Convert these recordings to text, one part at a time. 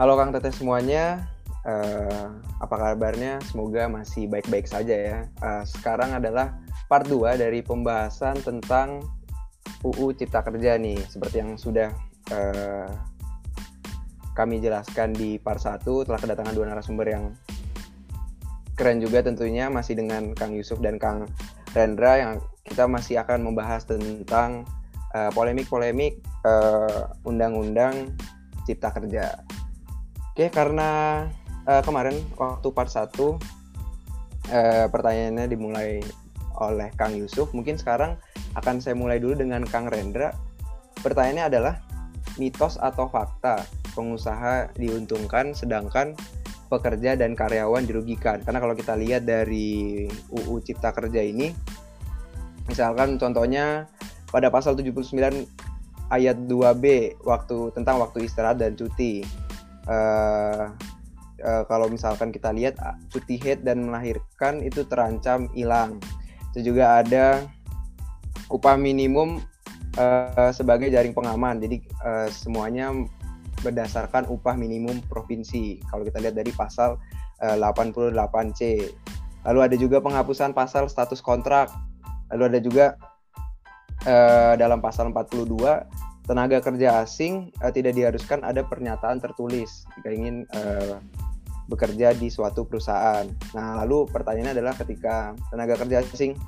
Halo Kang Teteh semuanya, uh, apa kabarnya? Semoga masih baik-baik saja ya. Uh, sekarang adalah part 2 dari pembahasan tentang UU Cipta Kerja nih, seperti yang sudah uh, kami jelaskan di part 1 telah kedatangan dua narasumber yang keren juga tentunya masih dengan Kang Yusuf dan Kang Rendra yang kita masih akan membahas tentang polemik-polemik uh, undang-undang Cipta Kerja. Oke, karena uh, kemarin waktu part 1 uh, eh, pertanyaannya dimulai oleh Kang Yusuf, mungkin sekarang akan saya mulai dulu dengan Kang Rendra. Pertanyaannya adalah mitos atau fakta pengusaha diuntungkan sedangkan pekerja dan karyawan dirugikan. Karena kalau kita lihat dari UU Cipta Kerja ini misalkan contohnya pada pasal 79 ayat 2B waktu tentang waktu istirahat dan cuti uh, uh, kalau misalkan kita lihat cuti head dan melahirkan itu terancam hilang. Itu juga ada upah minimum uh, sebagai jaring pengaman. Jadi uh, semuanya berdasarkan upah minimum provinsi. Kalau kita lihat dari pasal uh, 88C. Lalu ada juga penghapusan pasal status kontrak. Lalu ada juga uh, dalam pasal 42 tenaga kerja asing uh, tidak diharuskan ada pernyataan tertulis jika ingin uh, bekerja di suatu perusahaan. Nah, lalu pertanyaannya adalah ketika tenaga kerja asing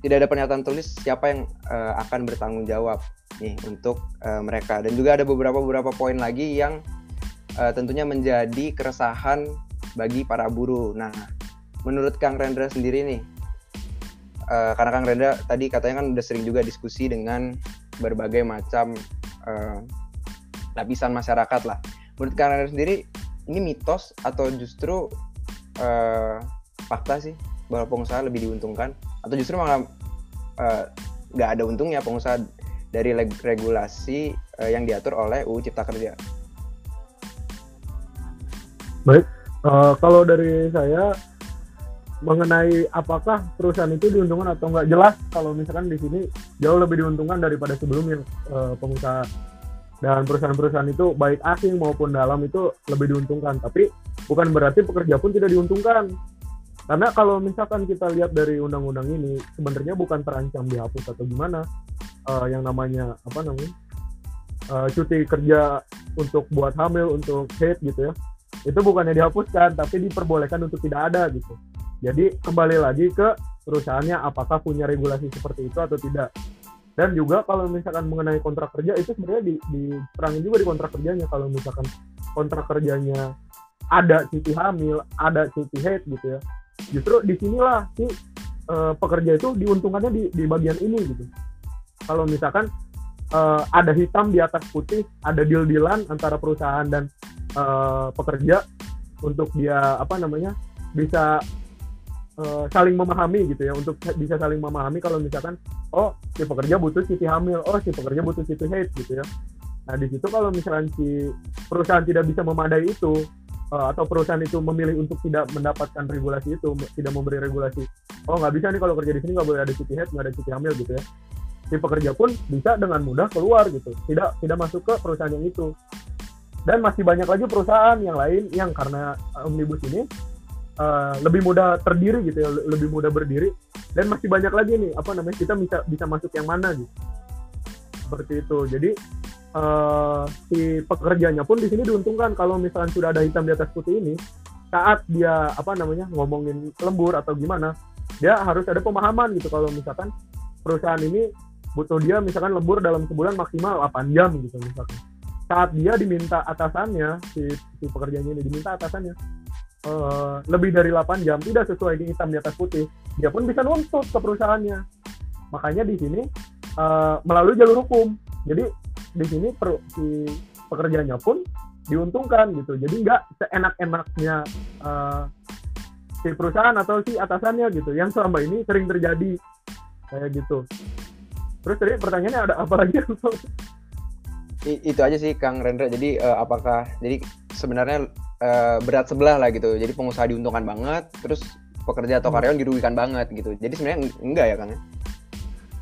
tidak ada pernyataan tulis, siapa yang uh, akan bertanggung jawab nih untuk uh, mereka? Dan juga ada beberapa beberapa poin lagi yang uh, tentunya menjadi keresahan bagi para buruh. Nah, menurut Kang Rendra sendiri nih, uh, karena Kang Rendra tadi katanya kan udah sering juga diskusi dengan berbagai macam uh, lapisan masyarakat lah. Menurut kalian sendiri ini mitos atau justru uh, fakta sih bahwa pengusaha lebih diuntungkan atau justru malah eh, nggak uh, ada untungnya pengusaha dari regulasi uh, yang diatur oleh UU Cipta Kerja. Baik, uh, kalau dari saya mengenai apakah perusahaan itu diuntungkan atau enggak jelas kalau misalkan di sini jauh lebih diuntungkan daripada sebelumnya uh, pengusaha. Dan perusahaan-perusahaan itu baik asing maupun dalam itu lebih diuntungkan. Tapi bukan berarti pekerja pun tidak diuntungkan. Karena kalau misalkan kita lihat dari undang-undang ini sebenarnya bukan terancam dihapus atau gimana. Uh, yang namanya apa namanya? Uh, cuti kerja untuk buat hamil untuk head gitu ya. Itu bukannya dihapuskan tapi diperbolehkan untuk tidak ada gitu jadi kembali lagi ke perusahaannya apakah punya regulasi seperti itu atau tidak. Dan juga kalau misalkan mengenai kontrak kerja itu sebenarnya di, juga di kontrak kerjanya kalau misalkan kontrak kerjanya ada cuti hamil, ada cuti head gitu ya. Justru di sinilah si uh, pekerja itu diuntungkannya di, di bagian ini gitu. Kalau misalkan uh, ada hitam di atas putih, ada deal-dealan antara perusahaan dan uh, pekerja untuk dia apa namanya bisa uh, saling memahami gitu ya untuk bisa saling memahami kalau misalkan oh si pekerja butuh cuti hamil oh si pekerja butuh cuti haid gitu ya. Nah di situ kalau misalkan si perusahaan tidak bisa memadai itu uh, atau perusahaan itu memilih untuk tidak mendapatkan regulasi itu tidak memberi regulasi oh nggak bisa nih kalau kerja di sini nggak boleh ada cuti haid nggak ada cuti hamil gitu ya. Si pekerja pun bisa dengan mudah keluar gitu. Tidak tidak masuk ke perusahaan yang itu. Dan masih banyak lagi perusahaan yang lain yang karena omnibus ini uh, lebih mudah terdiri gitu ya lebih mudah berdiri. Dan masih banyak lagi nih apa namanya kita bisa bisa masuk yang mana gitu seperti itu. Jadi uh, si pekerjanya pun di sini diuntungkan kalau misalkan sudah ada hitam di atas putih ini saat dia apa namanya ngomongin lembur atau gimana dia harus ada pemahaman gitu kalau misalkan perusahaan ini butuh dia misalkan lembur dalam sebulan maksimal 8 jam gitu misalkan. Saat dia diminta atasannya si, si pekerjanya ini diminta atasannya uh, lebih dari 8 jam tidak sesuai di hitam di atas putih, dia pun bisa nuntut ke perusahaannya. Makanya di sini uh, melalui jalur hukum. Jadi di sini per, si pekerjanya pun diuntungkan gitu. Jadi nggak seenak-enaknya uh, si perusahaan atau si atasannya gitu. Yang selama ini sering terjadi kayak gitu. Terus tadi pertanyaannya ada apa lagi? itu aja sih Kang Rendra. Jadi uh, apakah jadi sebenarnya uh, berat sebelah lah gitu. Jadi pengusaha diuntungkan banget, terus pekerja atau hmm. karyawan dirugikan banget gitu. Jadi sebenarnya enggak ya Kang? Ya?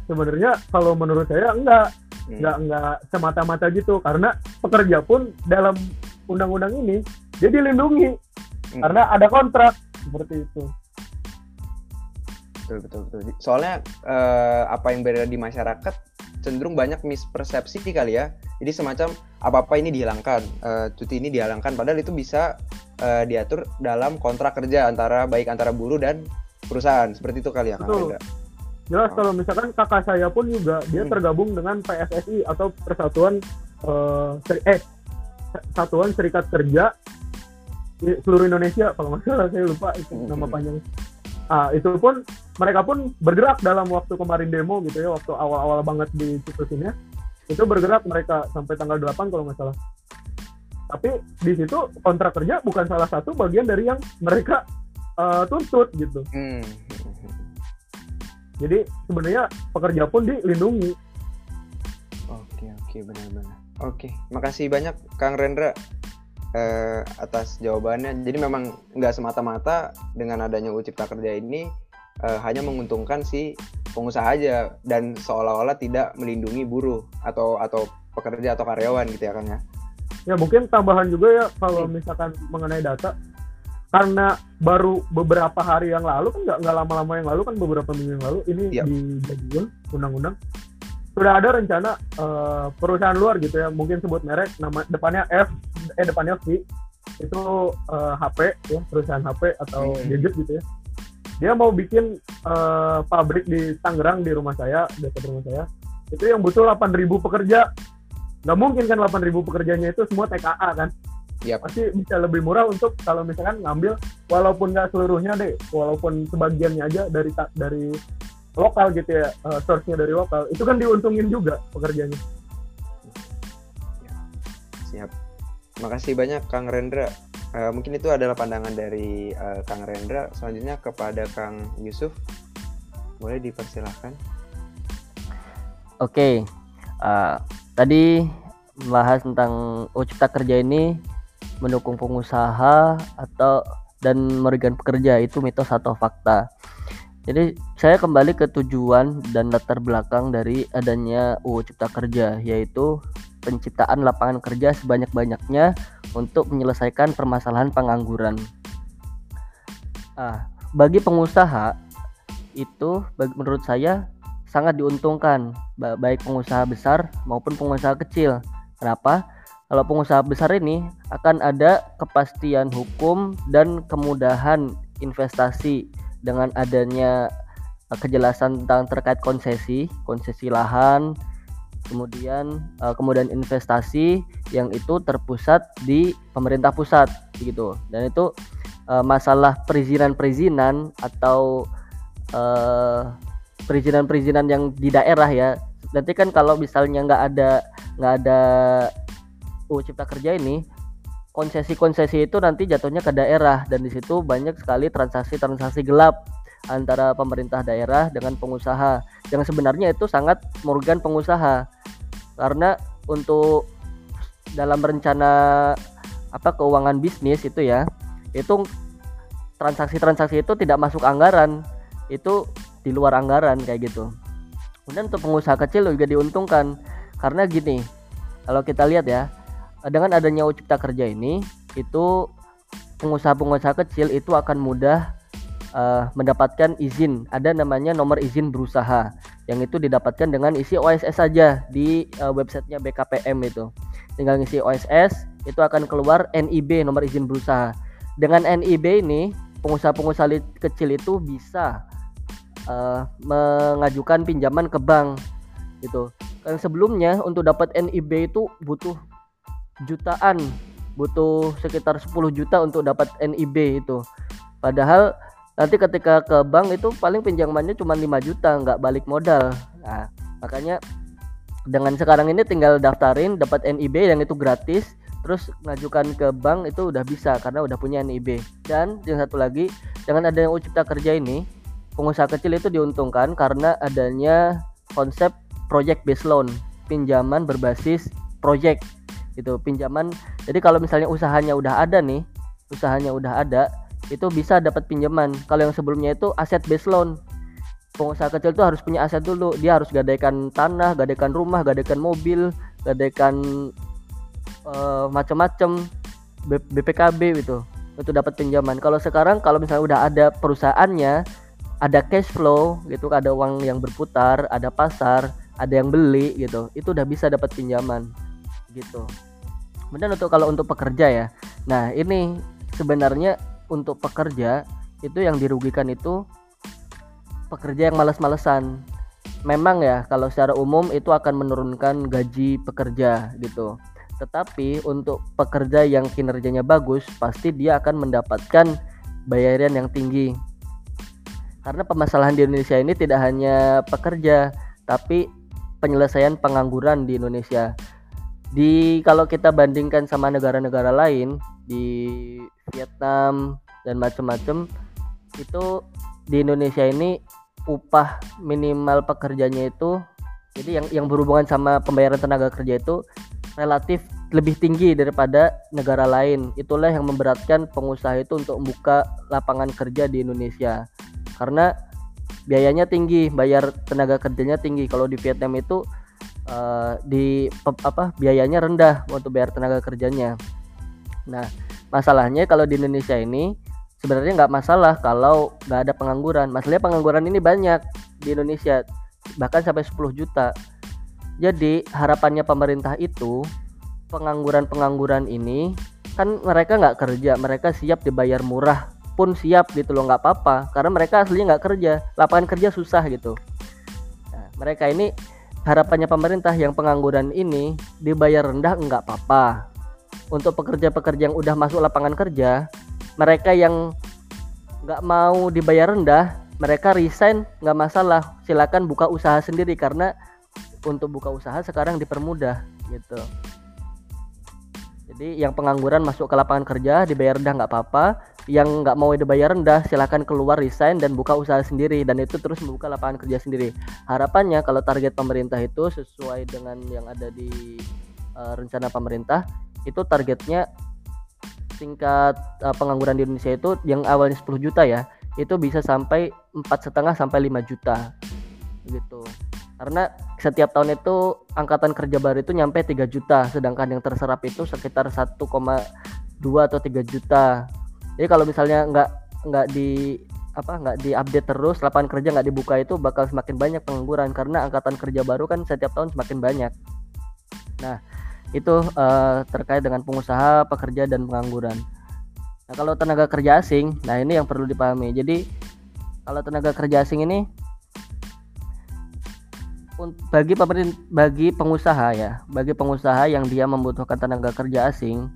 Sebenarnya kalau menurut saya enggak. Hmm. Enggak enggak semata-mata gitu karena pekerja pun dalam undang-undang ini dia dilindungi Hmm. karena ada kontrak seperti itu. betul betul betul soalnya eh, apa yang berada di masyarakat cenderung banyak mispersepsi kali ya jadi semacam apa apa ini dihilangkan eh, cuti ini dihilangkan padahal itu bisa eh, diatur dalam kontrak kerja antara baik antara buruh dan perusahaan seperti itu kali ya Kang Betul. Jelas Oh. kalau misalkan kakak saya pun juga dia Hmm. tergabung dengan PSSI atau Persatuan eh, Seri- eh Satuan Serikat Kerja di seluruh Indonesia kalau nggak salah saya lupa itu Hmm. nama panjang. Ah itu pun mereka pun bergerak dalam waktu kemarin demo gitu ya waktu awal-awal banget di situsnya itu bergerak mereka sampai tanggal 8 kalau nggak salah. Tapi di situ kontrak kerja bukan salah satu bagian dari yang mereka eh, tuntut gitu. Hmm. Jadi sebenarnya pekerja pun dilindungi. Oke oke benar-benar. Oke, makasih banyak Kang Rendra eh, atas jawabannya. Jadi memang nggak semata-mata dengan adanya UU Cipta Kerja ini eh, hanya menguntungkan si pengusaha aja dan seolah-olah tidak melindungi buruh atau atau pekerja atau karyawan gitu ya Kang ya. Ya mungkin tambahan juga ya kalau Hmm. misalkan mengenai data karena baru beberapa hari yang lalu kan nggak nggak lama-lama yang lalu kan beberapa minggu yang lalu ini Yap. dijadikan undang-undang sudah ada rencana eh, perusahaan luar gitu ya mungkin sebut merek nama depannya F eh depannya V itu eh, HP ya perusahaan HP atau Hmm. gadget gitu ya dia mau bikin eh, pabrik di Tangerang di rumah saya dekat rumah saya itu yang butuh 8.000 pekerja nggak mungkin kan 8.000 pekerjanya itu semua TKA kan Yap. pasti bisa lebih murah untuk kalau misalkan ngambil walaupun nggak seluruhnya deh walaupun sebagiannya aja dari dari lokal gitu ya eh, source-nya dari lokal itu kan diuntungin juga pekerjanya Siap. Makasih banyak Kang Rendra. Eh, mungkin itu adalah pandangan dari eh, Kang Rendra. Selanjutnya kepada Kang Yusuf. Boleh dipersilahkan. Oke, uh, tadi membahas tentang UU Cipta Kerja ini mendukung pengusaha atau dan merugikan pekerja itu mitos atau fakta. Jadi saya kembali ke tujuan dan latar belakang dari adanya UU Cipta Kerja yaitu penciptaan lapangan kerja sebanyak-banyaknya untuk menyelesaikan permasalahan pengangguran. Ah, bagi pengusaha itu menurut saya sangat diuntungkan ba- baik pengusaha besar maupun pengusaha kecil. Kenapa? Kalau pengusaha besar ini akan ada kepastian hukum dan kemudahan investasi dengan adanya eh, kejelasan tentang terkait konsesi, konsesi lahan, kemudian eh, kemudian investasi yang itu terpusat di pemerintah pusat gitu. Dan itu eh, masalah perizinan-perizinan atau eh, perizinan-perizinan yang di daerah ya. Nanti kan kalau misalnya nggak ada nggak ada UU Cipta Kerja ini konsesi-konsesi itu nanti jatuhnya ke daerah. Dan di situ banyak sekali transaksi-transaksi gelap antara pemerintah daerah dengan pengusaha yang sebenarnya itu sangat merugikan pengusaha. Karena untuk dalam rencana apa keuangan bisnis itu ya itu transaksi-transaksi itu tidak masuk anggaran itu di luar anggaran kayak gitu. Kemudian untuk pengusaha kecil juga diuntungkan karena gini kalau kita lihat ya dengan adanya UU Cipta Kerja ini itu pengusaha-pengusaha kecil itu akan mudah eh, mendapatkan izin ada namanya nomor izin berusaha yang itu didapatkan dengan isi OSS saja di eh, websitenya BKPM itu tinggal ngisi OSS itu akan keluar NIB nomor izin berusaha dengan NIB ini pengusaha-pengusaha kecil itu bisa eh, mengajukan pinjaman ke bank gitu. Yang sebelumnya untuk dapat NIB itu butuh jutaan, butuh sekitar 10 juta untuk dapat NIB itu. Padahal nanti ketika ke bank itu paling pinjamannya cuma 5 juta, nggak balik modal. Nah, makanya dengan sekarang ini tinggal daftarin dapat NIB yang itu gratis terus ngajukan ke bank itu udah bisa karena udah punya NIB dan yang satu lagi dengan adanya UU Cipta Kerja ini pengusaha kecil itu diuntungkan karena adanya konsep project based loan pinjaman berbasis project gitu pinjaman jadi kalau misalnya usahanya udah ada nih usahanya udah ada itu bisa dapat pinjaman. Kalau yang sebelumnya itu aset based loan. Pengusaha kecil itu harus punya aset dulu. Dia harus gadaikan tanah gadaikan rumah gadaikan mobil gadaikan eh, macam-macam BPKB gitu. Untuk dapat pinjaman. Kalau sekarang kalau misalnya udah ada perusahaannya, ada cash flow gitu, ada uang yang berputar, ada pasar, ada yang beli gitu, itu udah bisa dapat pinjaman gitu. Kemudian untuk kalau untuk pekerja ya, nah ini sebenarnya untuk pekerja itu yang dirugikan itu pekerja yang males-malesan. Memang ya kalau secara umum itu akan menurunkan gaji pekerja gitu tetapi untuk pekerja yang kinerjanya bagus, pasti dia akan mendapatkan bayaran yang tinggi. Karena permasalahan di Indonesia ini tidak hanya pekerja, tapi penyelesaian pengangguran di Indonesia. Di kalau kita bandingkan sama negara-negara lain di Vietnam dan macam-macam itu di Indonesia ini upah minimal pekerjanya itu jadi yang yang berhubungan sama pembayaran tenaga kerja itu relatif lebih tinggi daripada negara lain. Itulah yang memberatkan pengusaha itu untuk membuka lapangan kerja di Indonesia. Karena biayanya tinggi, bayar tenaga kerjanya tinggi. Kalau di Vietnam itu uh, di apa biayanya rendah untuk bayar tenaga kerjanya. Nah, masalahnya kalau di Indonesia ini sebenarnya nggak masalah kalau nggak ada pengangguran. Masalahnya pengangguran ini banyak di Indonesia, bahkan sampai 10 juta jadi harapannya pemerintah itu pengangguran-pengangguran ini kan mereka nggak kerja, mereka siap dibayar murah pun siap gitu loh nggak apa-apa karena mereka aslinya nggak kerja, lapangan kerja susah gitu. Nah, mereka ini harapannya pemerintah yang pengangguran ini dibayar rendah nggak apa-apa. Untuk pekerja-pekerja yang udah masuk lapangan kerja, mereka yang nggak mau dibayar rendah, mereka resign nggak masalah, silakan buka usaha sendiri karena untuk buka usaha sekarang dipermudah gitu. Jadi yang pengangguran masuk ke lapangan kerja dibayar rendah nggak apa-apa. Yang nggak mau dibayar rendah silahkan keluar resign dan buka usaha sendiri. Dan itu terus membuka lapangan kerja sendiri. Harapannya kalau target pemerintah itu sesuai dengan yang ada di uh, rencana pemerintah itu targetnya tingkat uh, pengangguran di Indonesia itu yang awalnya 10 juta ya itu bisa sampai empat setengah sampai 5 juta. Gitu. Karena setiap tahun itu angkatan kerja baru itu nyampe 3 juta sedangkan yang terserap itu sekitar 1,2 atau 3 juta. Jadi kalau misalnya nggak nggak di apa nggak diupdate terus lapangan kerja nggak dibuka itu bakal semakin banyak pengangguran karena angkatan kerja baru kan setiap tahun semakin banyak. Nah itu uh, terkait dengan pengusaha pekerja dan pengangguran. Nah kalau tenaga kerja asing nah ini yang perlu dipahami. Jadi kalau tenaga kerja asing ini bagi bagi pengusaha ya bagi pengusaha yang dia membutuhkan tenaga kerja asing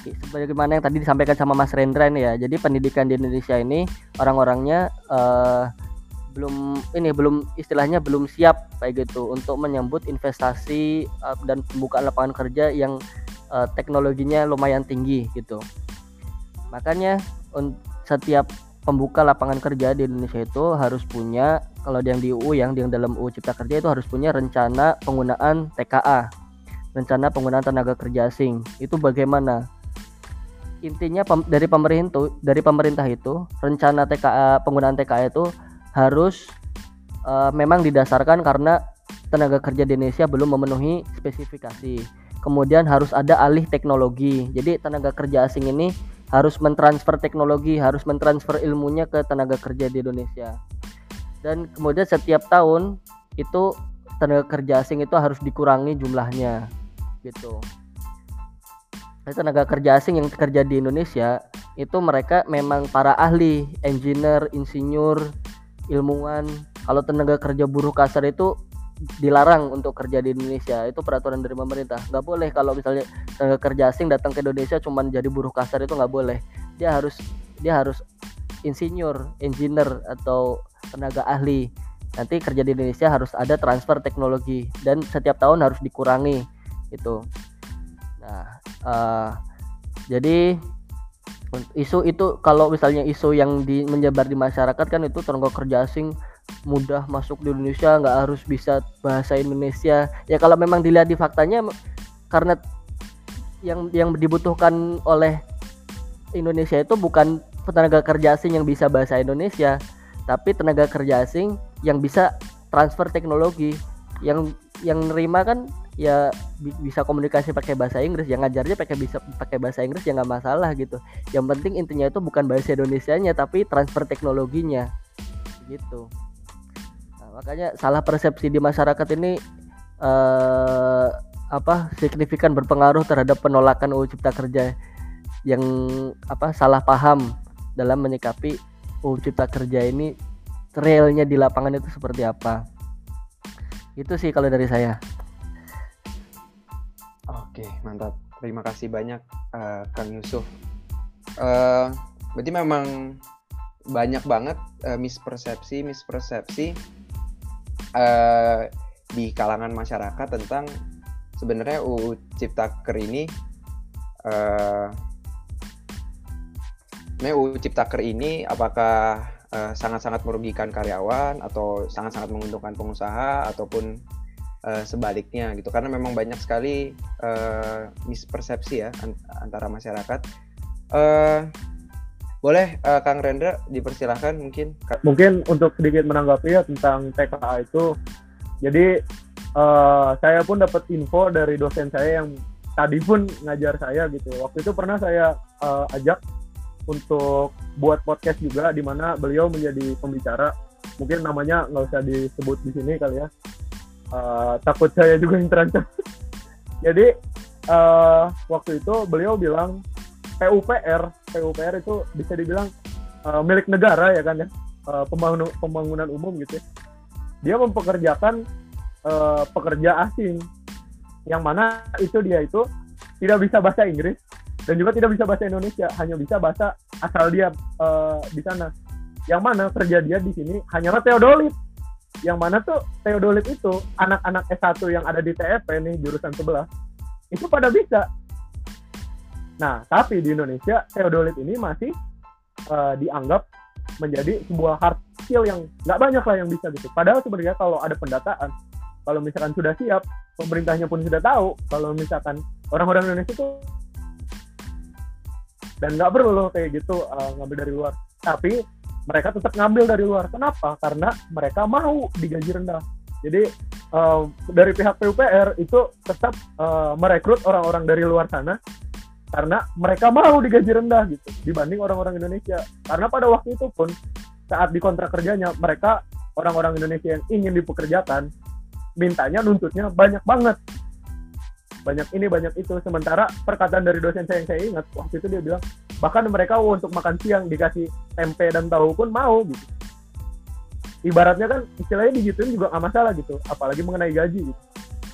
sebagaimana yang tadi disampaikan sama Mas Rendra ini ya. Jadi pendidikan di Indonesia ini orang-orangnya uh, belum ini belum istilahnya belum siap kayak gitu untuk menyambut investasi uh, dan pembukaan lapangan kerja yang uh, teknologinya lumayan tinggi gitu. Makanya setiap pembuka lapangan kerja di Indonesia itu harus punya kalau yang di UU yang yang dalam UU Cipta Kerja itu harus punya rencana penggunaan TKA rencana penggunaan tenaga kerja asing. Itu bagaimana? Intinya dari pemerintah dari pemerintah itu rencana TKA penggunaan TKA itu harus uh, memang didasarkan karena tenaga kerja di Indonesia belum memenuhi spesifikasi. Kemudian harus ada alih teknologi. Jadi tenaga kerja asing ini harus mentransfer teknologi harus mentransfer ilmunya ke tenaga kerja di Indonesia. Dan kemudian setiap tahun itu tenaga kerja asing itu harus dikurangi jumlahnya gitu. Nah, tenaga kerja asing yang kerja di Indonesia itu mereka memang para ahli, engineer, insinyur, ilmuwan. Kalau tenaga kerja buruh kasar itu dilarang untuk kerja di Indonesia itu peraturan dari pemerintah nggak boleh kalau misalnya tenaga kerja asing datang ke Indonesia cuman jadi buruh kasar itu nggak boleh dia harus dia harus insinyur, engineer atau tenaga ahli. Nanti kerja di Indonesia harus ada transfer teknologi dan setiap tahun harus dikurangi itu. Nah, uh, jadi isu itu kalau misalnya isu yang di, menyebar di masyarakat kan itu tenaga kerja asing mudah masuk di Indonesia nggak harus bisa bahasa Indonesia. Ya kalau memang dilihat di faktanya karena yang yang dibutuhkan oleh Indonesia itu bukan tenaga kerja asing yang bisa bahasa Indonesia tapi tenaga kerja asing yang bisa transfer teknologi. Yang yang nerima kan ya bi- bisa komunikasi pakai bahasa Inggris. Yang ngajarnya pakai bisa pakai bahasa Inggris ya nggak masalah gitu. Yang penting intinya itu bukan bahasa Indonesianya tapi transfer teknologinya. Gitu. Nah, makanya salah persepsi di masyarakat ini eh apa signifikan berpengaruh terhadap penolakan UU Cipta Kerja yang apa salah paham dalam menyikapi UU Cipta Kerja ini realnya di lapangan itu seperti apa. Itu sih kalau dari saya Oke, mantap. Terima kasih banyak eh, Kang Yusuf. Eh, berarti memang banyak banget eh, mispersepsi, mispersepsi eh, di kalangan masyarakat tentang sebenarnya UU Ciptaker ini sebenarnya UU Ciptaker ini apakah sangat-sangat merugikan karyawan atau sangat-sangat menguntungkan pengusaha ataupun eh, sebaliknya gitu. Karena memang banyak sekali eh, mispersepsi ya an- antara masyarakat. Eh, boleh eh, Kang Rendra dipersilahkan mungkin. Mungkin untuk sedikit menanggapi ya tentang TKA itu. Jadi eh, saya pun dapat info dari dosen saya yang tadi pun ngajar saya gitu. Waktu itu pernah saya eh, ajak untuk buat podcast juga di mana beliau menjadi pembicara. Mungkin namanya nggak usah disebut di sini kali ya Eh, takut saya juga yang terancam jadi eh, waktu itu beliau bilang PUPR PUPR itu bisa dibilang eh, milik negara ya kan ya eh, pembangunan pembangunan umum gitu ya. Dia mempekerjakan eh, pekerja asing yang mana itu dia itu tidak bisa bahasa Inggris dan juga tidak bisa bahasa Indonesia, hanya bisa bahasa asal dia eh, di sana. Yang mana kerja dia di sini hanyalah teodolit. Yang mana tuh teodolit itu anak-anak S1 yang ada di TEP nih jurusan sebelah itu pada bisa. Nah, tapi di Indonesia teodolit ini masih eh, dianggap menjadi sebuah hard skill yang nggak banyak lah yang bisa gitu. Padahal sebenarnya kalau ada pendataan, kalau misalkan sudah siap, pemerintahnya pun sudah tahu kalau misalkan orang-orang Indonesia itu dan nggak perlu loh kayak gitu uh, ngambil dari luar. Tapi mereka tetap ngambil dari luar. Kenapa? Karena mereka mau digaji rendah. Jadi uh, dari pihak PUPR itu tetap uh, merekrut orang-orang dari luar sana karena mereka mau digaji rendah gitu dibanding orang-orang Indonesia. Karena pada waktu itu pun saat di kontrak kerjanya mereka orang-orang Indonesia yang ingin dipekerjakan mintanya nuntutnya banyak banget. Banyak ini banyak itu. Sementara perkataan dari dosen saya yang saya ingat waktu itu dia bilang bahkan mereka untuk makan siang dikasih tempe dan tahu pun mau gitu. Ibaratnya kan istilahnya digituin juga nggak masalah gitu, apalagi mengenai gaji gitu.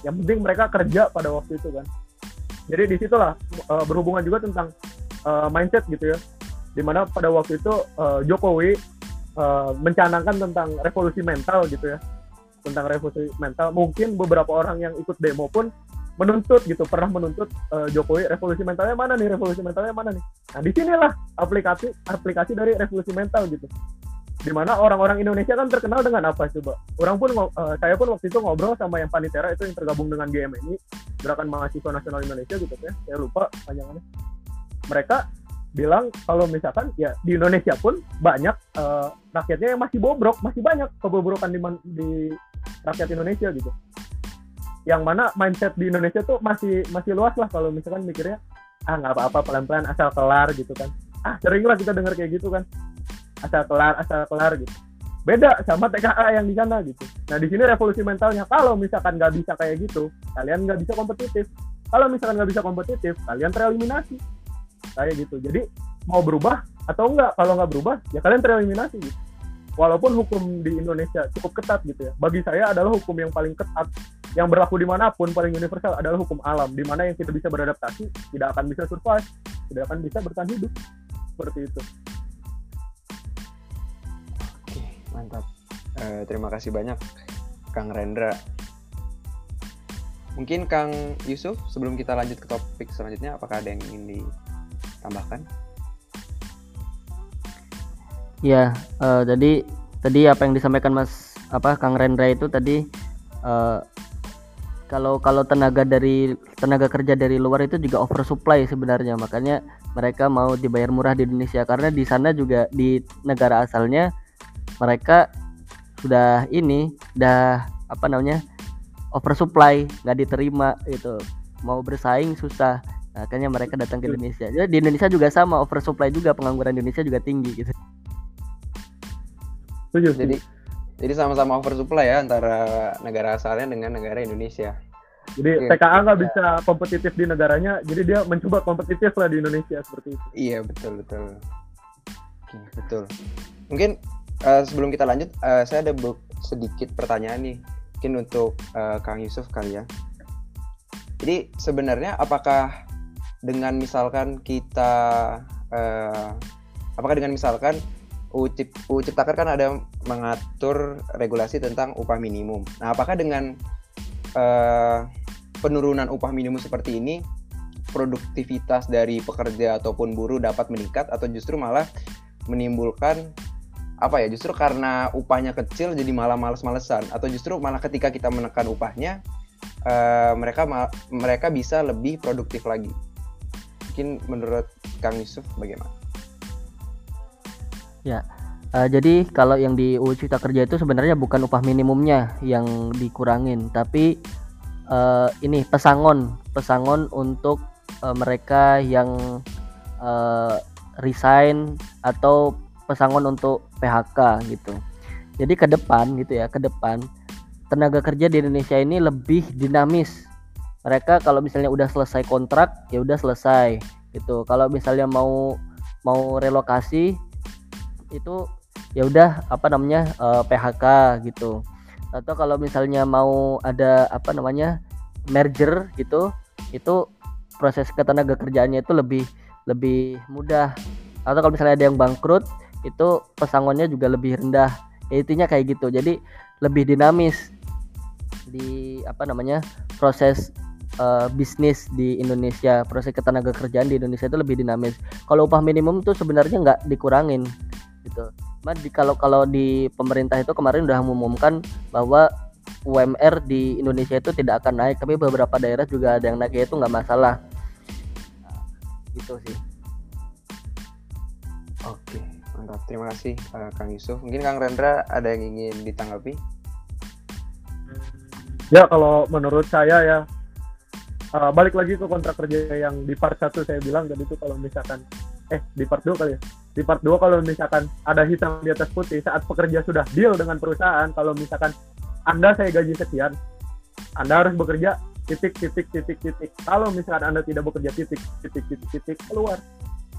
Yang penting mereka kerja pada waktu itu kan jadi di situlah uh, berhubungan juga tentang uh, mindset gitu ya di mana pada waktu itu uh, Jokowi uh, mencanangkan tentang revolusi mental gitu ya tentang revolusi mental mungkin beberapa orang yang ikut demo pun menuntut gitu pernah menuntut uh, Jokowi revolusi mentalnya mana nih revolusi mentalnya mana nih? Nah di sinilah aplikasi aplikasi dari revolusi mental gitu. Di mana orang-orang Indonesia kan terkenal dengan apa coba? Orang pun uh, saya pun waktu itu ngobrol sama yang panitera itu yang tergabung dengan GMNI Gerakan Mahasiswa Nasional Indonesia gitu ya saya lupa panjangannya. Mereka bilang kalau misalkan ya di Indonesia pun banyak uh, rakyatnya yang masih bobrok masih banyak kebobrokan di, di rakyat Indonesia gitu yang mana mindset di Indonesia tuh masih masih luas lah kalau misalkan mikirnya ah nggak apa-apa pelan-pelan asal kelar gitu kan. Ah sering lah kita dengar kayak gitu kan. Asal kelar asal kelar gitu. Beda sama TKA yang di sana gitu. Nah di sini revolusi mentalnya kalau misalkan nggak bisa kayak gitu kalian nggak bisa kompetitif. Kalau misalkan nggak bisa kompetitif kalian tereliminasi. Kayak gitu. Jadi mau berubah atau enggak kalau nggak berubah ya kalian tereliminasi gitu. Walaupun hukum di Indonesia cukup ketat gitu ya. Bagi saya adalah hukum yang paling ketat yang berlaku di mana pun paling universal adalah hukum alam di mana yang tidak bisa beradaptasi tidak akan bisa survive tidak akan bisa bertahan hidup. Seperti itu. Mantap. Uh, terima kasih banyak Kang Rendra. Mungkin Kang Yusuf sebelum kita lanjut ke topik selanjutnya apakah ada yang ingin ditambahkan? Ya uh, jadi tadi apa yang disampaikan Mas apa Kang Rendra itu tadi uh, kalau kalau tenaga dari tenaga kerja dari luar itu juga oversupply sebenarnya. Makanya mereka mau dibayar murah di Indonesia. Karena di sana juga di negara asalnya mereka sudah ini dah apa namanya oversupply nggak diterima gitu. Mau bersaing susah. Akhirnya mereka datang ke Indonesia. Jadi di Indonesia juga sama oversupply juga pengangguran Indonesia juga tinggi gitu. Jadi. Jadi sama-sama oversupply ya antara negara asalnya dengan negara Indonesia. Jadi Oke. TKA nggak bisa kompetitif di negaranya, jadi dia mencoba kompetitif lah di Indonesia seperti itu. Iya betul betul. Betul. Mungkin eh, sebelum kita lanjut, eh, saya ada sedikit pertanyaan nih, mungkin untuk eh, Kang Yusuf kali ya. Jadi sebenarnya apakah dengan misalkan kita, eh, apakah dengan misalkan UU Ciptaker kan ada mengatur regulasi tentang upah minimum. Nah, apakah dengan eh, penurunan upah minimum seperti ini produktivitas dari pekerja ataupun buruh dapat meningkat atau justru malah menimbulkan apa ya justru karena upahnya kecil jadi malah males-malesan atau justru malah ketika kita menekan upahnya eh, mereka mereka bisa lebih produktif lagi mungkin menurut Kang Yusuf bagaimana? Eh, jadi kalau yang di UU Cipta Kerja itu sebenarnya bukan upah minimumnya yang dikurangin, tapi eh, ini pesangon, pesangon untuk eh, mereka yang eh, resign atau pesangon untuk PHK gitu. Jadi ke depan gitu ya, ke depan tenaga kerja di Indonesia ini lebih dinamis. Mereka kalau misalnya udah selesai kontrak, ya udah selesai gitu. Kalau misalnya mau mau relokasi itu ya udah apa namanya eh, PHK gitu. Atau kalau misalnya mau ada apa namanya merger gitu itu proses ketenaga kerjaannya itu lebih lebih mudah. Atau kalau misalnya ada yang bangkrut itu pesangonnya juga lebih rendah. Ya, intinya kayak gitu. Jadi lebih dinamis di apa namanya proses eh, bisnis di Indonesia. Proses ketenaga kerjaan di Indonesia itu lebih dinamis. Kalau upah minimum tuh sebenarnya nggak dikurangin gitu di kalau kalau di pemerintah itu kemarin udah mengumumkan bahwa UMR di Indonesia itu tidak akan naik tapi beberapa daerah juga ada yang naik itu nggak masalah Nah, gitu sih Oke mantap terima kasih eh, Kang Yusuf mungkin Kang Rendra ada yang ingin ditanggapi? Ya kalau menurut saya ya uh, balik lagi ke kontrak kerja yang di part 1 saya bilang tadi itu kalau misalkan eh di part 2 kali ya. Di part 2 kalau misalkan ada hitam di atas putih saat pekerja sudah deal dengan perusahaan kalau misalkan Anda saya gaji sekian, Anda harus bekerja titik titik titik titik. Kalau misalkan Anda tidak bekerja titik titik titik titik keluar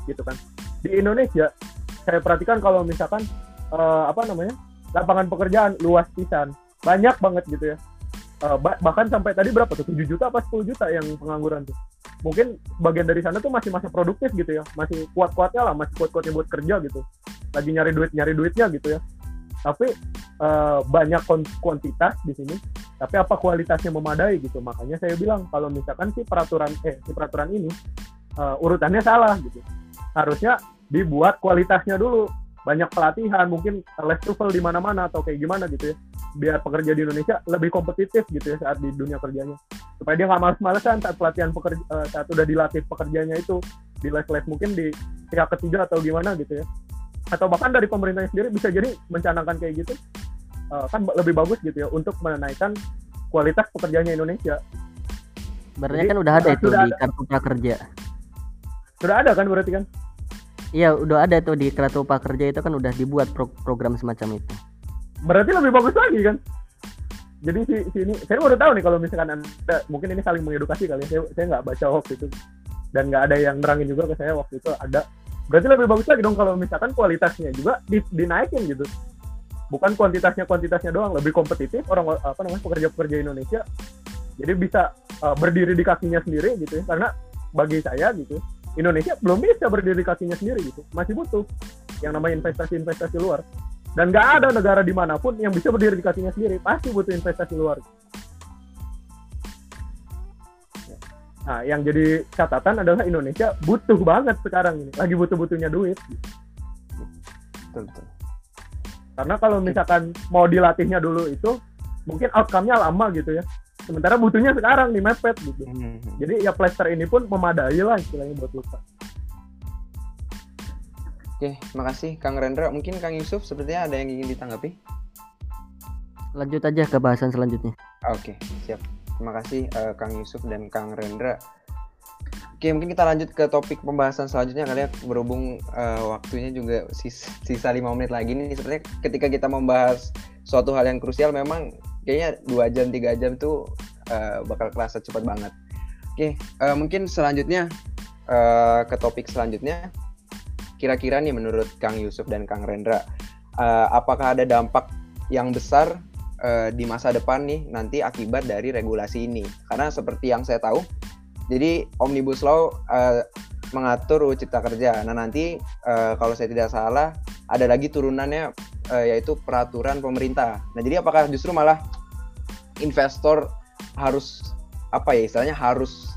gitu kan. Di Indonesia saya perhatikan kalau misalkan eh, apa namanya? lapangan pekerjaan luas pisan. Banyak banget gitu ya. Ba- bahkan sampai tadi berapa tuh 7 juta apa 10 juta yang pengangguran tuh mungkin bagian dari sana tuh masih masih produktif gitu ya. Masih kuat kuatnya lah masih kuat kuatnya buat kerja gitu. Lagi nyari duit nyari duitnya gitu ya. Tapi eh, banyak kuantitas di sini. Tapi apa kualitasnya memadai gitu? Makanya saya bilang kalau misalkan si peraturan eh si peraturan ini eh, urutannya salah gitu. Harusnya dibuat kualitasnya dulu. Banyak pelatihan mungkin les TOEFL di mana-mana atau kayak gimana gitu ya biar pekerja di Indonesia lebih kompetitif gitu ya saat di dunia kerjanya. Supaya dia nggak males-malesan saat pelatihan pekerja eh, saat udah dilatih pekerjanya itu di les-les mungkin di pihak ketiga atau gimana gitu ya. Atau bahkan dari pemerintahnya sendiri bisa jadi mencanangkan kayak gitu eh, kan lebih bagus gitu ya untuk menaikkan kualitas pekerjaannya Indonesia. Sebenarnya kan udah ada uh, itu di ada. kartu prakerja. Sudah ada kan berarti kan? Iya udah ada tuh di kartu prakerja itu kan udah dibuat pro- program semacam itu berarti lebih bagus lagi kan? Jadi si, si ini saya baru tahu nih kalau misalkan anda mungkin ini saling mengedukasi kali ya. Saya nggak baca waktu itu. Dan nggak ada yang nerangin juga ke saya waktu itu ada. Berarti lebih bagus lagi dong kalau misalkan kualitasnya juga di, dinaikin gitu. Bukan kuantitasnya kuantitasnya doang lebih kompetitif orang apa namanya pekerja-pekerja Indonesia. Jadi bisa uh, berdiri di kakinya sendiri gitu ya. Karena bagi saya gitu Indonesia belum bisa berdiri di kakinya sendiri gitu. Masih butuh yang namanya investasi-investasi luar dan nggak ada negara di mana pun yang bisa berdiri di kakinya sendiri pasti butuh investasi luar. Nah yang jadi catatan adalah Indonesia butuh banget sekarang ini lagi butuh-butuhnya duit. Betul betul. karena kalau misalkan mau dilatihnya dulu itu mungkin outcome-nya lama gitu ya. Sementara butuhnya sekarang nih mepet gitu. Hmm. jadi ya plaster ini pun memadai lah istilahnya buat luka Oke, makasih Kang Rendra. Mungkin Kang Yusuf sepertinya ada yang ingin ditanggapi. lanjut aja ke bahasan selanjutnya Oke, siap. Terima kasih uh, Kang Yusuf dan Kang Rendra. Oke, mungkin kita lanjut ke topik pembahasan selanjutnya kali ya berhubung uh, waktunya juga sisa, sisa 5 menit lagi nih. Sepertinya ketika kita membahas suatu hal yang krusial memang kayaknya dua jam tiga jam tuh uh, bakal kerasa cepat banget. Oke, uh, mungkin selanjutnya uh, ke topik selanjutnya. Kira-kira nih menurut Kang Yusuf dan Kang Rendra, uh, apakah ada dampak yang besar uh, di masa depan nih nanti akibat dari regulasi ini? Karena seperti yang saya tahu, jadi omnibus law uh, mengatur UU Cipta Kerja. Nah nanti uh, kalau saya tidak salah ada lagi turunannya uh, yaitu peraturan pemerintah. Nah jadi apakah justru malah investor harus apa ya istilahnya harus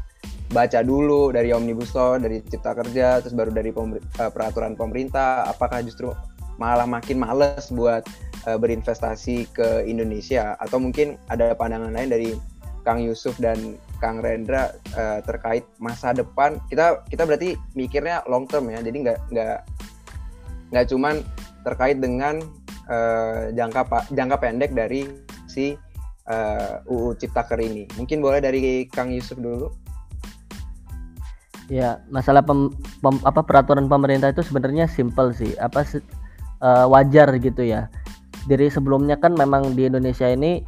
baca dulu dari omnibus law, dari cipta kerja, terus baru dari uh, peraturan pemerintah. Apakah justru malah makin males buat uh, berinvestasi ke Indonesia? Atau mungkin ada pandangan lain dari Kang Yusuf dan Kang Rendra uh, terkait masa depan? Kita kita berarti mikirnya long term ya, jadi nggak nggak nggak cuman terkait dengan uh, jangka jangka pendek dari si uh, UU Ciptaker ini. Mungkin boleh dari Kang Yusuf dulu. Ya, masalah pem, pem, apa peraturan pemerintah itu sebenarnya simple sih. Apa uh, wajar gitu ya. Dari sebelumnya kan memang di Indonesia ini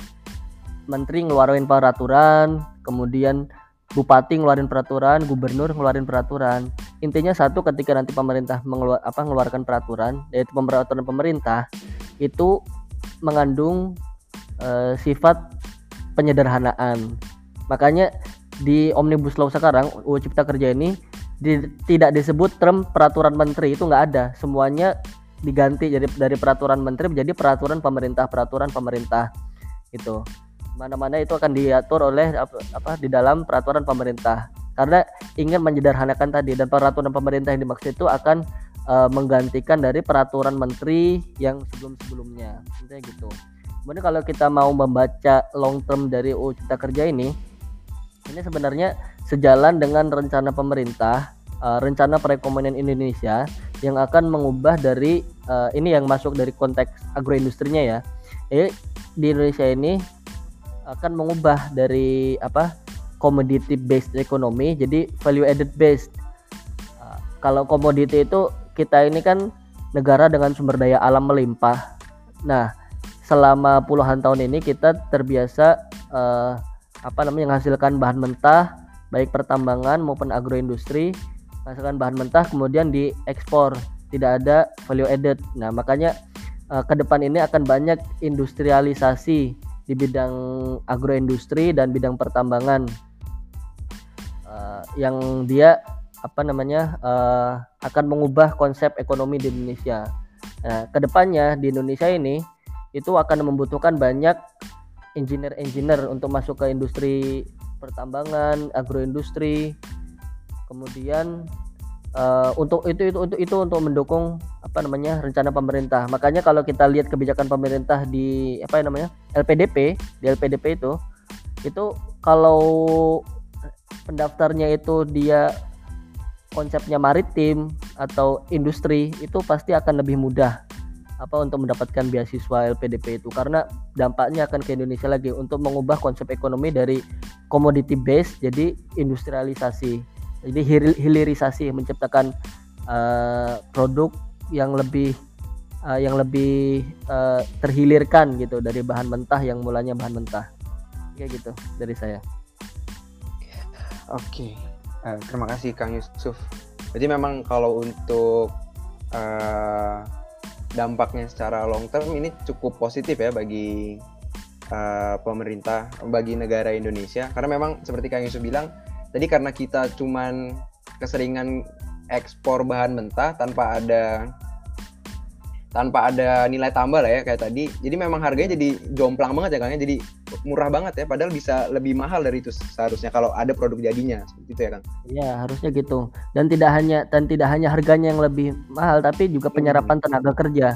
menteri ngeluarin peraturan, kemudian bupati ngeluarin peraturan, gubernur ngeluarin peraturan. Intinya satu ketika nanti pemerintah mengeluar, apa mengeluarkan peraturan, yaitu peraturan pemerintah itu mengandung uh, sifat penyederhanaan. Makanya di omnibus law sekarang UU Cipta Kerja ini di, tidak disebut term peraturan menteri itu nggak ada. Semuanya diganti jadi dari peraturan menteri menjadi peraturan pemerintah peraturan pemerintah itu mana-mana itu akan diatur oleh apa, apa di dalam peraturan pemerintah. Karena ingin menyederhanakan tadi dan peraturan pemerintah yang dimaksud itu akan uh, menggantikan dari peraturan menteri yang sebelum-sebelumnya. Intinya gitu. Kemudian kalau kita mau membaca long term dari UU Cipta Kerja ini ini sebenarnya sejalan dengan rencana pemerintah uh, rencana perekonomian Indonesia yang akan mengubah dari uh, ini yang masuk dari konteks agroindustrinya ya. Jadi di Indonesia ini akan mengubah dari apa commodity based economy jadi value added based. Uh, kalau komoditi itu kita ini kan negara dengan sumber daya alam melimpah. Nah, selama puluhan tahun ini kita terbiasa uh, apa namanya menghasilkan bahan mentah baik pertambangan maupun agroindustri menghasilkan bahan mentah kemudian diekspor tidak ada value added nah makanya uh, ke depan ini akan banyak industrialisasi di bidang agroindustri dan bidang pertambangan uh, yang dia apa namanya uh, akan mengubah konsep ekonomi di Indonesia. Nah, ke depannya di Indonesia ini itu akan membutuhkan banyak engineer-engineer untuk masuk ke industri pertambangan, agroindustri. Kemudian uh, untuk itu itu untuk itu untuk mendukung apa namanya rencana pemerintah. Makanya kalau kita lihat kebijakan pemerintah di apa namanya LPDP di LPDP itu itu kalau pendaftarnya itu dia konsepnya maritim atau industri itu pasti akan lebih mudah apa untuk mendapatkan beasiswa LPDP itu. Karena dampaknya akan ke Indonesia lagi untuk mengubah konsep ekonomi dari commodity base jadi industrialisasi. Jadi hilirisasi menciptakan uh, produk yang lebih uh, yang lebih uh, terhilirkan gitu dari bahan mentah yang mulanya bahan mentah. Kayak gitu dari saya. Oke. Uh, terima kasih Kang Yusuf. Jadi memang kalau untuk uh, dampaknya secara long term ini cukup positif ya bagi uh, pemerintah bagi negara Indonesia. Karena memang seperti Kang Yusuf bilang tadi karena kita cuman keseringan ekspor bahan mentah tanpa ada tanpa ada nilai tambah lah ya kayak tadi. Jadi memang harganya jadi jomplang banget ya Kang ya. Jadi murah banget ya padahal bisa lebih mahal dari itu seharusnya kalau ada produk jadinya seperti itu ya Kang? Iya harusnya gitu. Dan tidak hanya dan tidak hanya harganya yang lebih mahal tapi juga hmm. penyerapan hmm. tenaga kerja.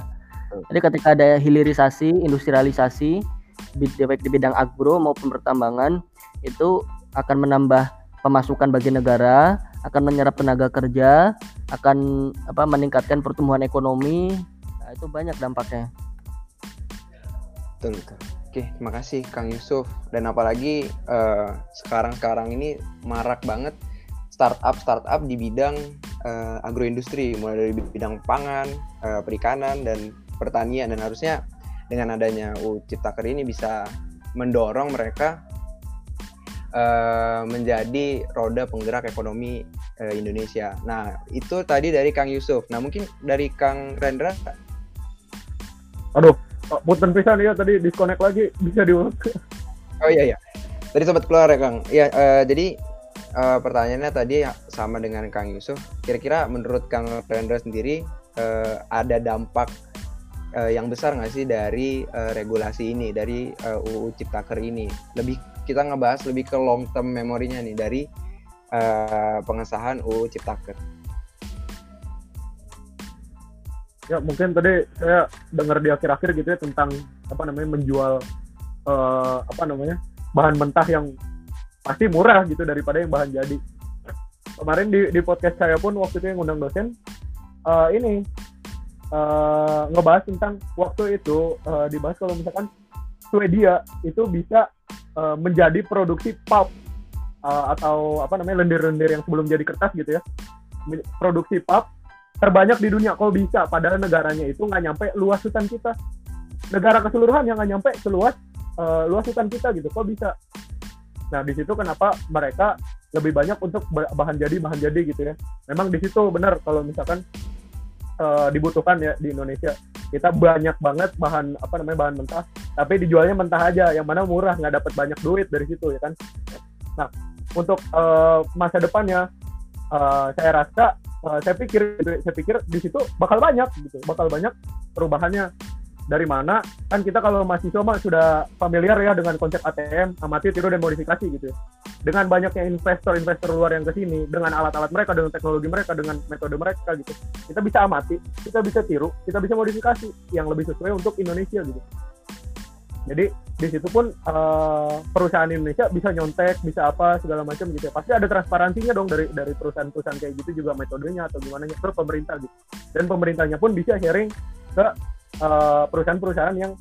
Jadi ketika ada hilirisasi industrialisasi baik di bidang agro maupun pertambangan itu akan menambah pemasukan bagi negara akan menyerap tenaga kerja akan apa meningkatkan pertumbuhan ekonomi Nah, itu banyak dampaknya. Betul. Oke, terima kasih Kang Yusuf. Dan apalagi uh, sekarang-sekarang ini marak banget startup-startup di bidang uh, agroindustri, mulai dari bidang pangan, uh, perikanan, dan pertanian. Dan harusnya dengan adanya U Ciptaker ini bisa mendorong mereka menjadi roda penggerak ekonomi Indonesia. Nah, itu tadi dari Kang Yusuf. Nah, mungkin dari Kang Rendra. Aduh, Punten pisan ya tadi disconnect lagi bisa diulang. Oh iya iya. Tadi sempat keluar ya Kang. Ya uh, jadi uh, pertanyaannya tadi sama dengan Kang Yusuf. Kira-kira menurut Kang Rendra sendiri uh, ada dampak uh, yang besar nggak sih dari uh, regulasi ini, dari uh, UU Ciptaker ini? Lebih kita ngebahas lebih ke long term memorinya nih dari uh, pengesahan UU Ciptaker. Ya mungkin tadi saya dengar di akhir-akhir gitu ya tentang apa namanya menjual uh, apa namanya bahan mentah yang pasti murah gitu daripada yang bahan jadi. Kemarin di, di podcast saya pun waktu itu yang undang dosen uh, ini uh, ngebahas tentang waktu itu uh, dibahas kalau misalkan Swedia itu bisa uh, menjadi produksi pulp uh, atau apa namanya lendir-lendir yang sebelum jadi kertas gitu ya. Produksi pulp terbanyak di dunia kok bisa padahal negaranya itu nggak nyampe luas hutan kita. Negara keseluruhan yang nggak nyampe seluas uh, luas hutan kita gitu kok bisa? Nah di situ kenapa mereka lebih banyak untuk bahan jadi bahan jadi gitu ya. Memang di situ benar kalau misalkan uh, dibutuhkan ya di Indonesia. Kita banyak banget bahan apa namanya bahan mentah tapi dijualnya mentah aja yang mana murah nggak dapat banyak duit dari situ ya kan? Nah untuk uh, masa depannya uh, saya rasa uh, saya pikir saya pikir di situ bakal banyak gitu bakal banyak perubahannya. Dari mana? Kan kita kalau mahasiswa mah sudah familiar ya dengan konsep ATM amati tiru dan modifikasi gitu ya. dengan banyaknya investor-investor luar yang ke sini dengan alat-alat mereka dengan teknologi mereka dengan metode mereka gitu. Kita bisa amati kita bisa tiru kita bisa modifikasi yang lebih sesuai untuk Indonesia gitu jadi di situ pun uh, perusahaan Indonesia bisa nyontek, bisa apa segala macam gitu ya. Pasti ada transparansinya dong dari dari perusahaan-perusahaan kayak gitu juga metodenya atau gimana ke pemerintah gitu. Dan pemerintahnya pun bisa sharing ke uh, perusahaan-perusahaan yang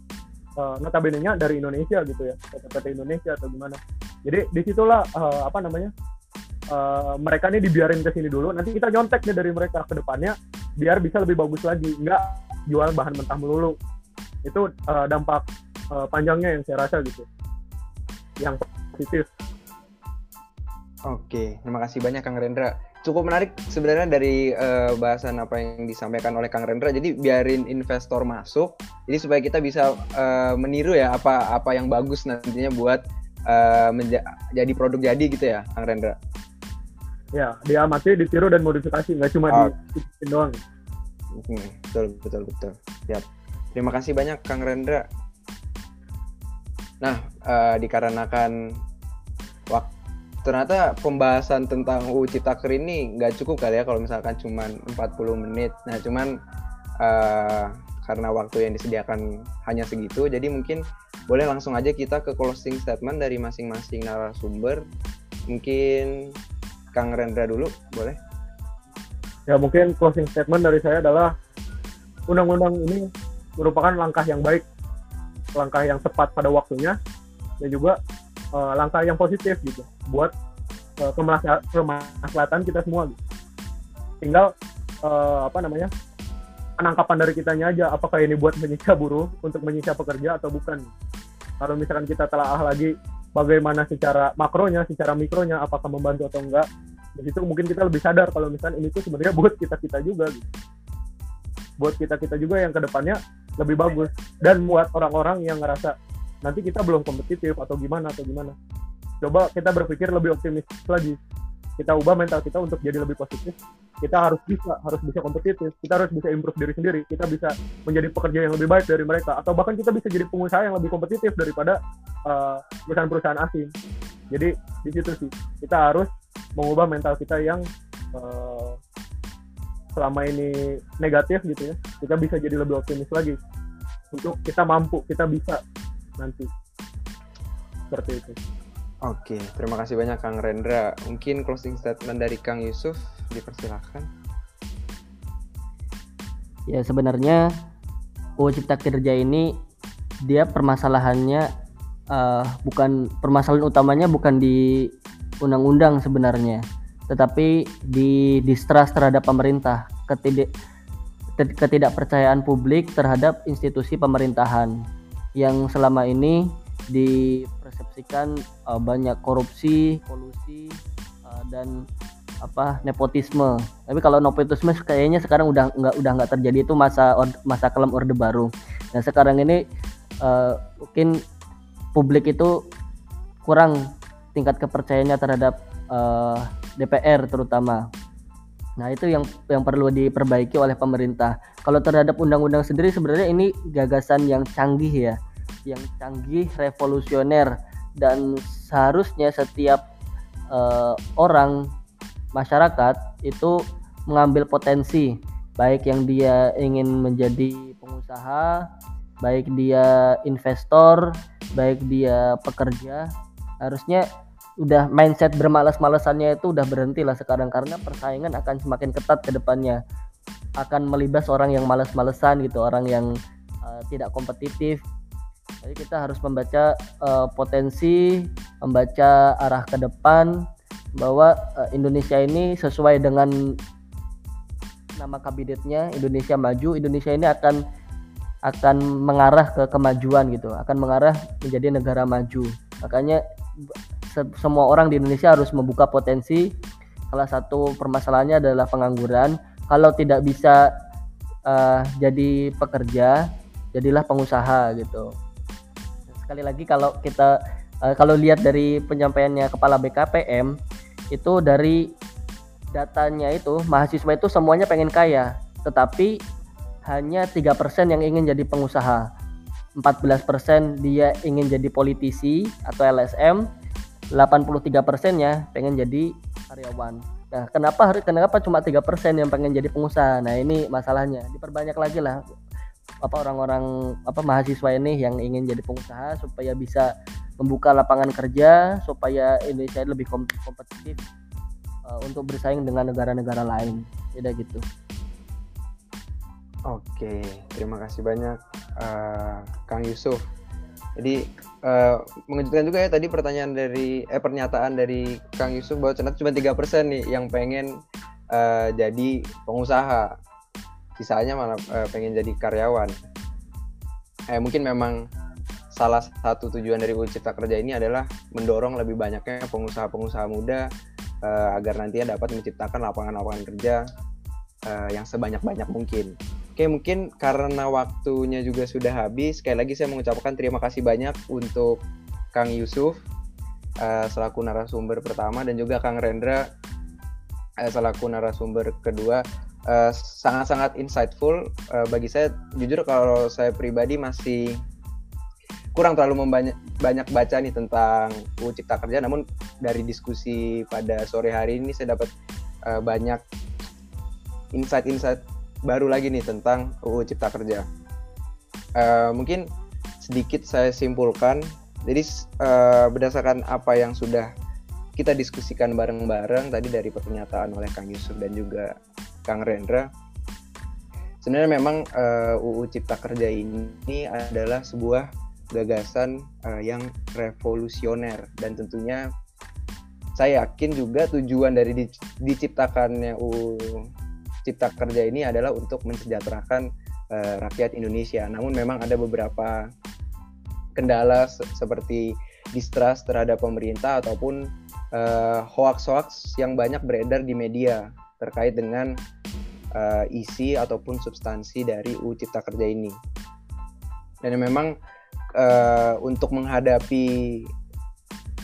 uh, notabene-nya dari Indonesia gitu ya, PT-PT Indonesia atau gimana. Jadi di situlah uh, apa namanya uh, mereka ini dibiarin ke sini dulu. Nanti kita nyontek nih dari mereka ke depannya biar bisa lebih bagus lagi. Enggak jual bahan mentah melulu. Itu uh, dampak uh, panjangnya yang saya rasa gitu yang positif Oke, terima kasih banyak Kang Rendra. Cukup menarik sebenarnya dari uh, bahasan apa yang disampaikan oleh Kang Rendra. Jadi biarin investor masuk, jadi supaya kita bisa uh, meniru ya apa apa yang bagus nantinya buat uh, menjadi produk jadi gitu ya, Kang Rendra. Ya, diamati, ditiru dan modifikasi, nggak cuma oh. di doang. Hmm, betul betul betul. Siap. Terima kasih banyak Kang Rendra Nah, uh, dikarenakan waktu ternyata pembahasan tentang UU Ciptaker ini nggak cukup kali ya kalau misalkan cuma 40 menit. Nah, cuman uh, karena waktu yang disediakan hanya segitu, jadi mungkin boleh langsung aja kita ke closing statement dari masing-masing narasumber. Mungkin Kang Rendra dulu, boleh? Ya, mungkin closing statement dari saya adalah undang-undang ini merupakan langkah yang baik langkah yang tepat pada waktunya dan juga uh, langkah yang positif gitu buat uh, kemaslahatan kita semua gitu. tinggal uh, apa namanya penangkapan dari kitanya aja apakah ini buat menyiksa buruh untuk menyiksa pekerja atau bukan kalau misalkan kita telah lagi bagaimana secara makronya secara mikronya apakah membantu atau enggak di situ mungkin kita lebih sadar kalau misalnya ini tuh sebenarnya buat kita kita juga gitu buat kita kita juga yang ke depannya lebih bagus. Dan buat orang-orang yang ngerasa nanti kita belum kompetitif atau gimana atau gimana. Coba kita berpikir lebih optimis lagi. Kita ubah mental kita untuk jadi lebih positif. Kita harus bisa harus bisa kompetitif. Kita harus bisa improve diri sendiri. Kita bisa menjadi pekerja yang lebih baik dari mereka. Atau bahkan kita bisa jadi pengusaha yang lebih kompetitif daripada uh, perusahaan-perusahaan asing. Jadi di situ sih kita harus mengubah mental kita yang uh, selama ini negatif gitu ya kita bisa jadi lebih optimis lagi. Untuk kita mampu kita bisa nanti. Seperti itu. Oke terima kasih banyak Kang Rendra. Mungkin closing statement dari Kang Yusuf dipersilahkan. Ya sebenarnya UU Cipta Kerja ini dia permasalahannya uh, bukan permasalahan utamanya bukan di undang-undang sebenarnya, tetapi di distrust terhadap pemerintah, ketidak ketidakpercayaan publik terhadap institusi pemerintahan yang selama ini dipersepsikan uh, banyak korupsi, kolusi uh, dan apa nepotisme. Tapi kalau nepotisme kayaknya sekarang udah nggak udah nggak terjadi itu masa masa kelam orde baru. Nah sekarang ini uh, mungkin publik itu kurang tingkat kepercayaannya terhadap uh, DPR terutama. Nah, itu yang yang perlu diperbaiki oleh pemerintah. Kalau terhadap undang-undang sendiri sebenarnya ini gagasan yang canggih ya, yang canggih, revolusioner dan seharusnya setiap uh, orang masyarakat itu mengambil potensi baik yang dia ingin menjadi pengusaha, baik dia investor, baik dia pekerja, harusnya udah mindset bermalas-malasannya itu udah berhenti lah sekarang karena persaingan akan semakin ketat ke depannya. Akan melibas orang yang malas-malesan gitu orang yang uh, tidak kompetitif. Jadi kita harus membaca uh, potensi membaca arah ke depan bahwa uh, Indonesia ini sesuai dengan nama kabinetnya Indonesia Maju Indonesia ini akan akan mengarah ke kemajuan gitu akan mengarah menjadi negara maju. Makanya se semua orang di Indonesia harus membuka potensi. Salah satu permasalahannya adalah pengangguran. Kalau tidak bisa uh, jadi pekerja, jadilah pengusaha gitu. Sekali lagi kalau kita uh, kalau lihat dari penyampaiannya kepala BKPM itu dari datanya itu mahasiswa itu semuanya pengen kaya, tetapi hanya tiga persen yang ingin jadi pengusaha. 14% dia ingin jadi politisi atau LSM, 83 persennya pengen jadi karyawan. Nah, kenapa kenapa cuma tiga persen yang pengen jadi pengusaha? Nah, ini masalahnya. Diperbanyak lagi lah apa orang-orang apa mahasiswa ini yang ingin jadi pengusaha supaya bisa membuka lapangan kerja supaya Indonesia lebih kompetitif uh, untuk bersaing dengan negara-negara lain. Tidak gitu. Oke, terima kasih banyak uh, Kang Yusuf. Jadi uh, mengejutkan juga ya tadi pertanyaan dari eh pernyataan dari Kang Yusuf bahwa ternyata cuma tiga persen nih yang pengen uh, jadi pengusaha, sisanya malah uh, pengen jadi karyawan. Eh mungkin memang salah satu tujuan dari UU Cipta Kerja ini adalah mendorong lebih banyaknya pengusaha-pengusaha muda uh, agar nantinya dapat menciptakan lapangan-lapangan kerja uh, yang sebanyak-banyak mungkin. Oke, mungkin karena waktunya juga sudah habis, sekali lagi saya mengucapkan terima kasih banyak untuk Kang Yusuf uh, selaku narasumber pertama dan juga Kang Rendra uh, selaku narasumber kedua. eh, sangat-sangat insightful uh, bagi saya. Jujur kalau saya pribadi masih kurang terlalu membanyak banyak baca nih tentang UU Cipta Kerja, namun dari diskusi pada sore hari ini saya dapat uh, banyak insight-insight baru lagi nih tentang UU Cipta Kerja. Uh, mungkin sedikit saya simpulkan. Jadi uh, berdasarkan apa yang sudah kita diskusikan bareng-bareng tadi dari pernyataan oleh Kang Yusuf dan juga Kang Rendra, sebenarnya memang uh, eh, UU Cipta Kerja ini adalah sebuah gagasan uh, yang revolusioner dan tentunya saya yakin juga tujuan dari diciptakannya UU Cipta Kerja ini adalah untuk mensejahterakan uh, rakyat Indonesia. Namun memang ada beberapa kendala se seperti distrust terhadap pemerintah ataupun uh, hoax-hoax yang banyak beredar di media terkait dengan uh, isi ataupun substansi dari UU Cipta Kerja ini. Dan memang uh, untuk menghadapi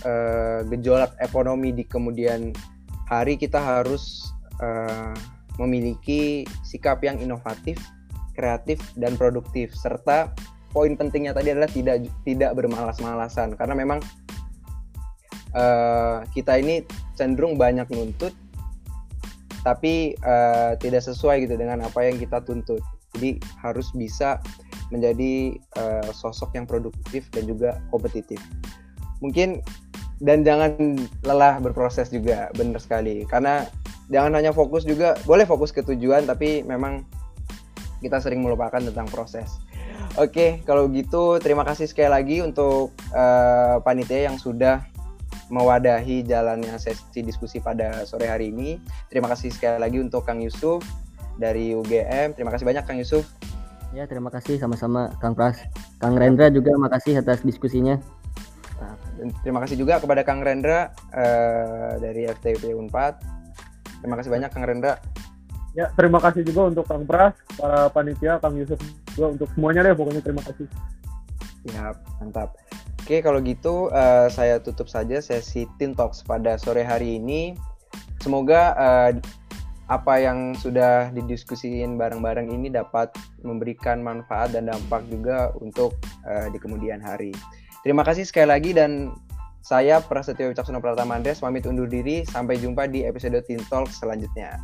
uh, gejolak ekonomi di kemudian hari kita harus uh, memiliki sikap yang inovatif, kreatif dan produktif serta poin pentingnya tadi adalah tidak tidak bermalas-malasan karena memang uh, kita ini cenderung banyak nuntut tapi uh, tidak sesuai gitu dengan apa yang kita tuntut. Jadi harus bisa menjadi uh, sosok yang produktif dan juga kompetitif. Mungkin dan jangan lelah berproses juga benar sekali karena jangan hanya fokus juga boleh fokus ke tujuan tapi memang kita sering melupakan tentang proses Oke, kalau gitu terima kasih sekali lagi untuk uh, panitia yang sudah mewadahi jalannya sesi diskusi pada sore hari ini. Terima kasih sekali lagi untuk Kang Yusuf dari UGM. Terima kasih banyak Kang Yusuf. Ya, terima kasih sama-sama Kang Pras. Kang Rendra juga makasih atas diskusinya. Nah, terima kasih juga kepada Kang Rendra uh, dari FTP Unpad. Terima kasih banyak Kang Rendra. Ya, terima kasih juga untuk Kang Pras, para panitia, Kang Yusuf juga untuk semuanya deh pokoknya terima kasih. Ya, mantap. Oke, kalau gitu uh, saya tutup saja sesi Tin Talks pada sore hari ini. Semoga uh, apa yang sudah didiskusiin bareng-bareng ini dapat memberikan manfaat dan dampak juga untuk uh, di kemudian hari. Terima kasih sekali lagi dan saya Prasetyo Wicaksono Pratama Andres pamit undur diri. Sampai jumpa di episode Tin Talks selanjutnya.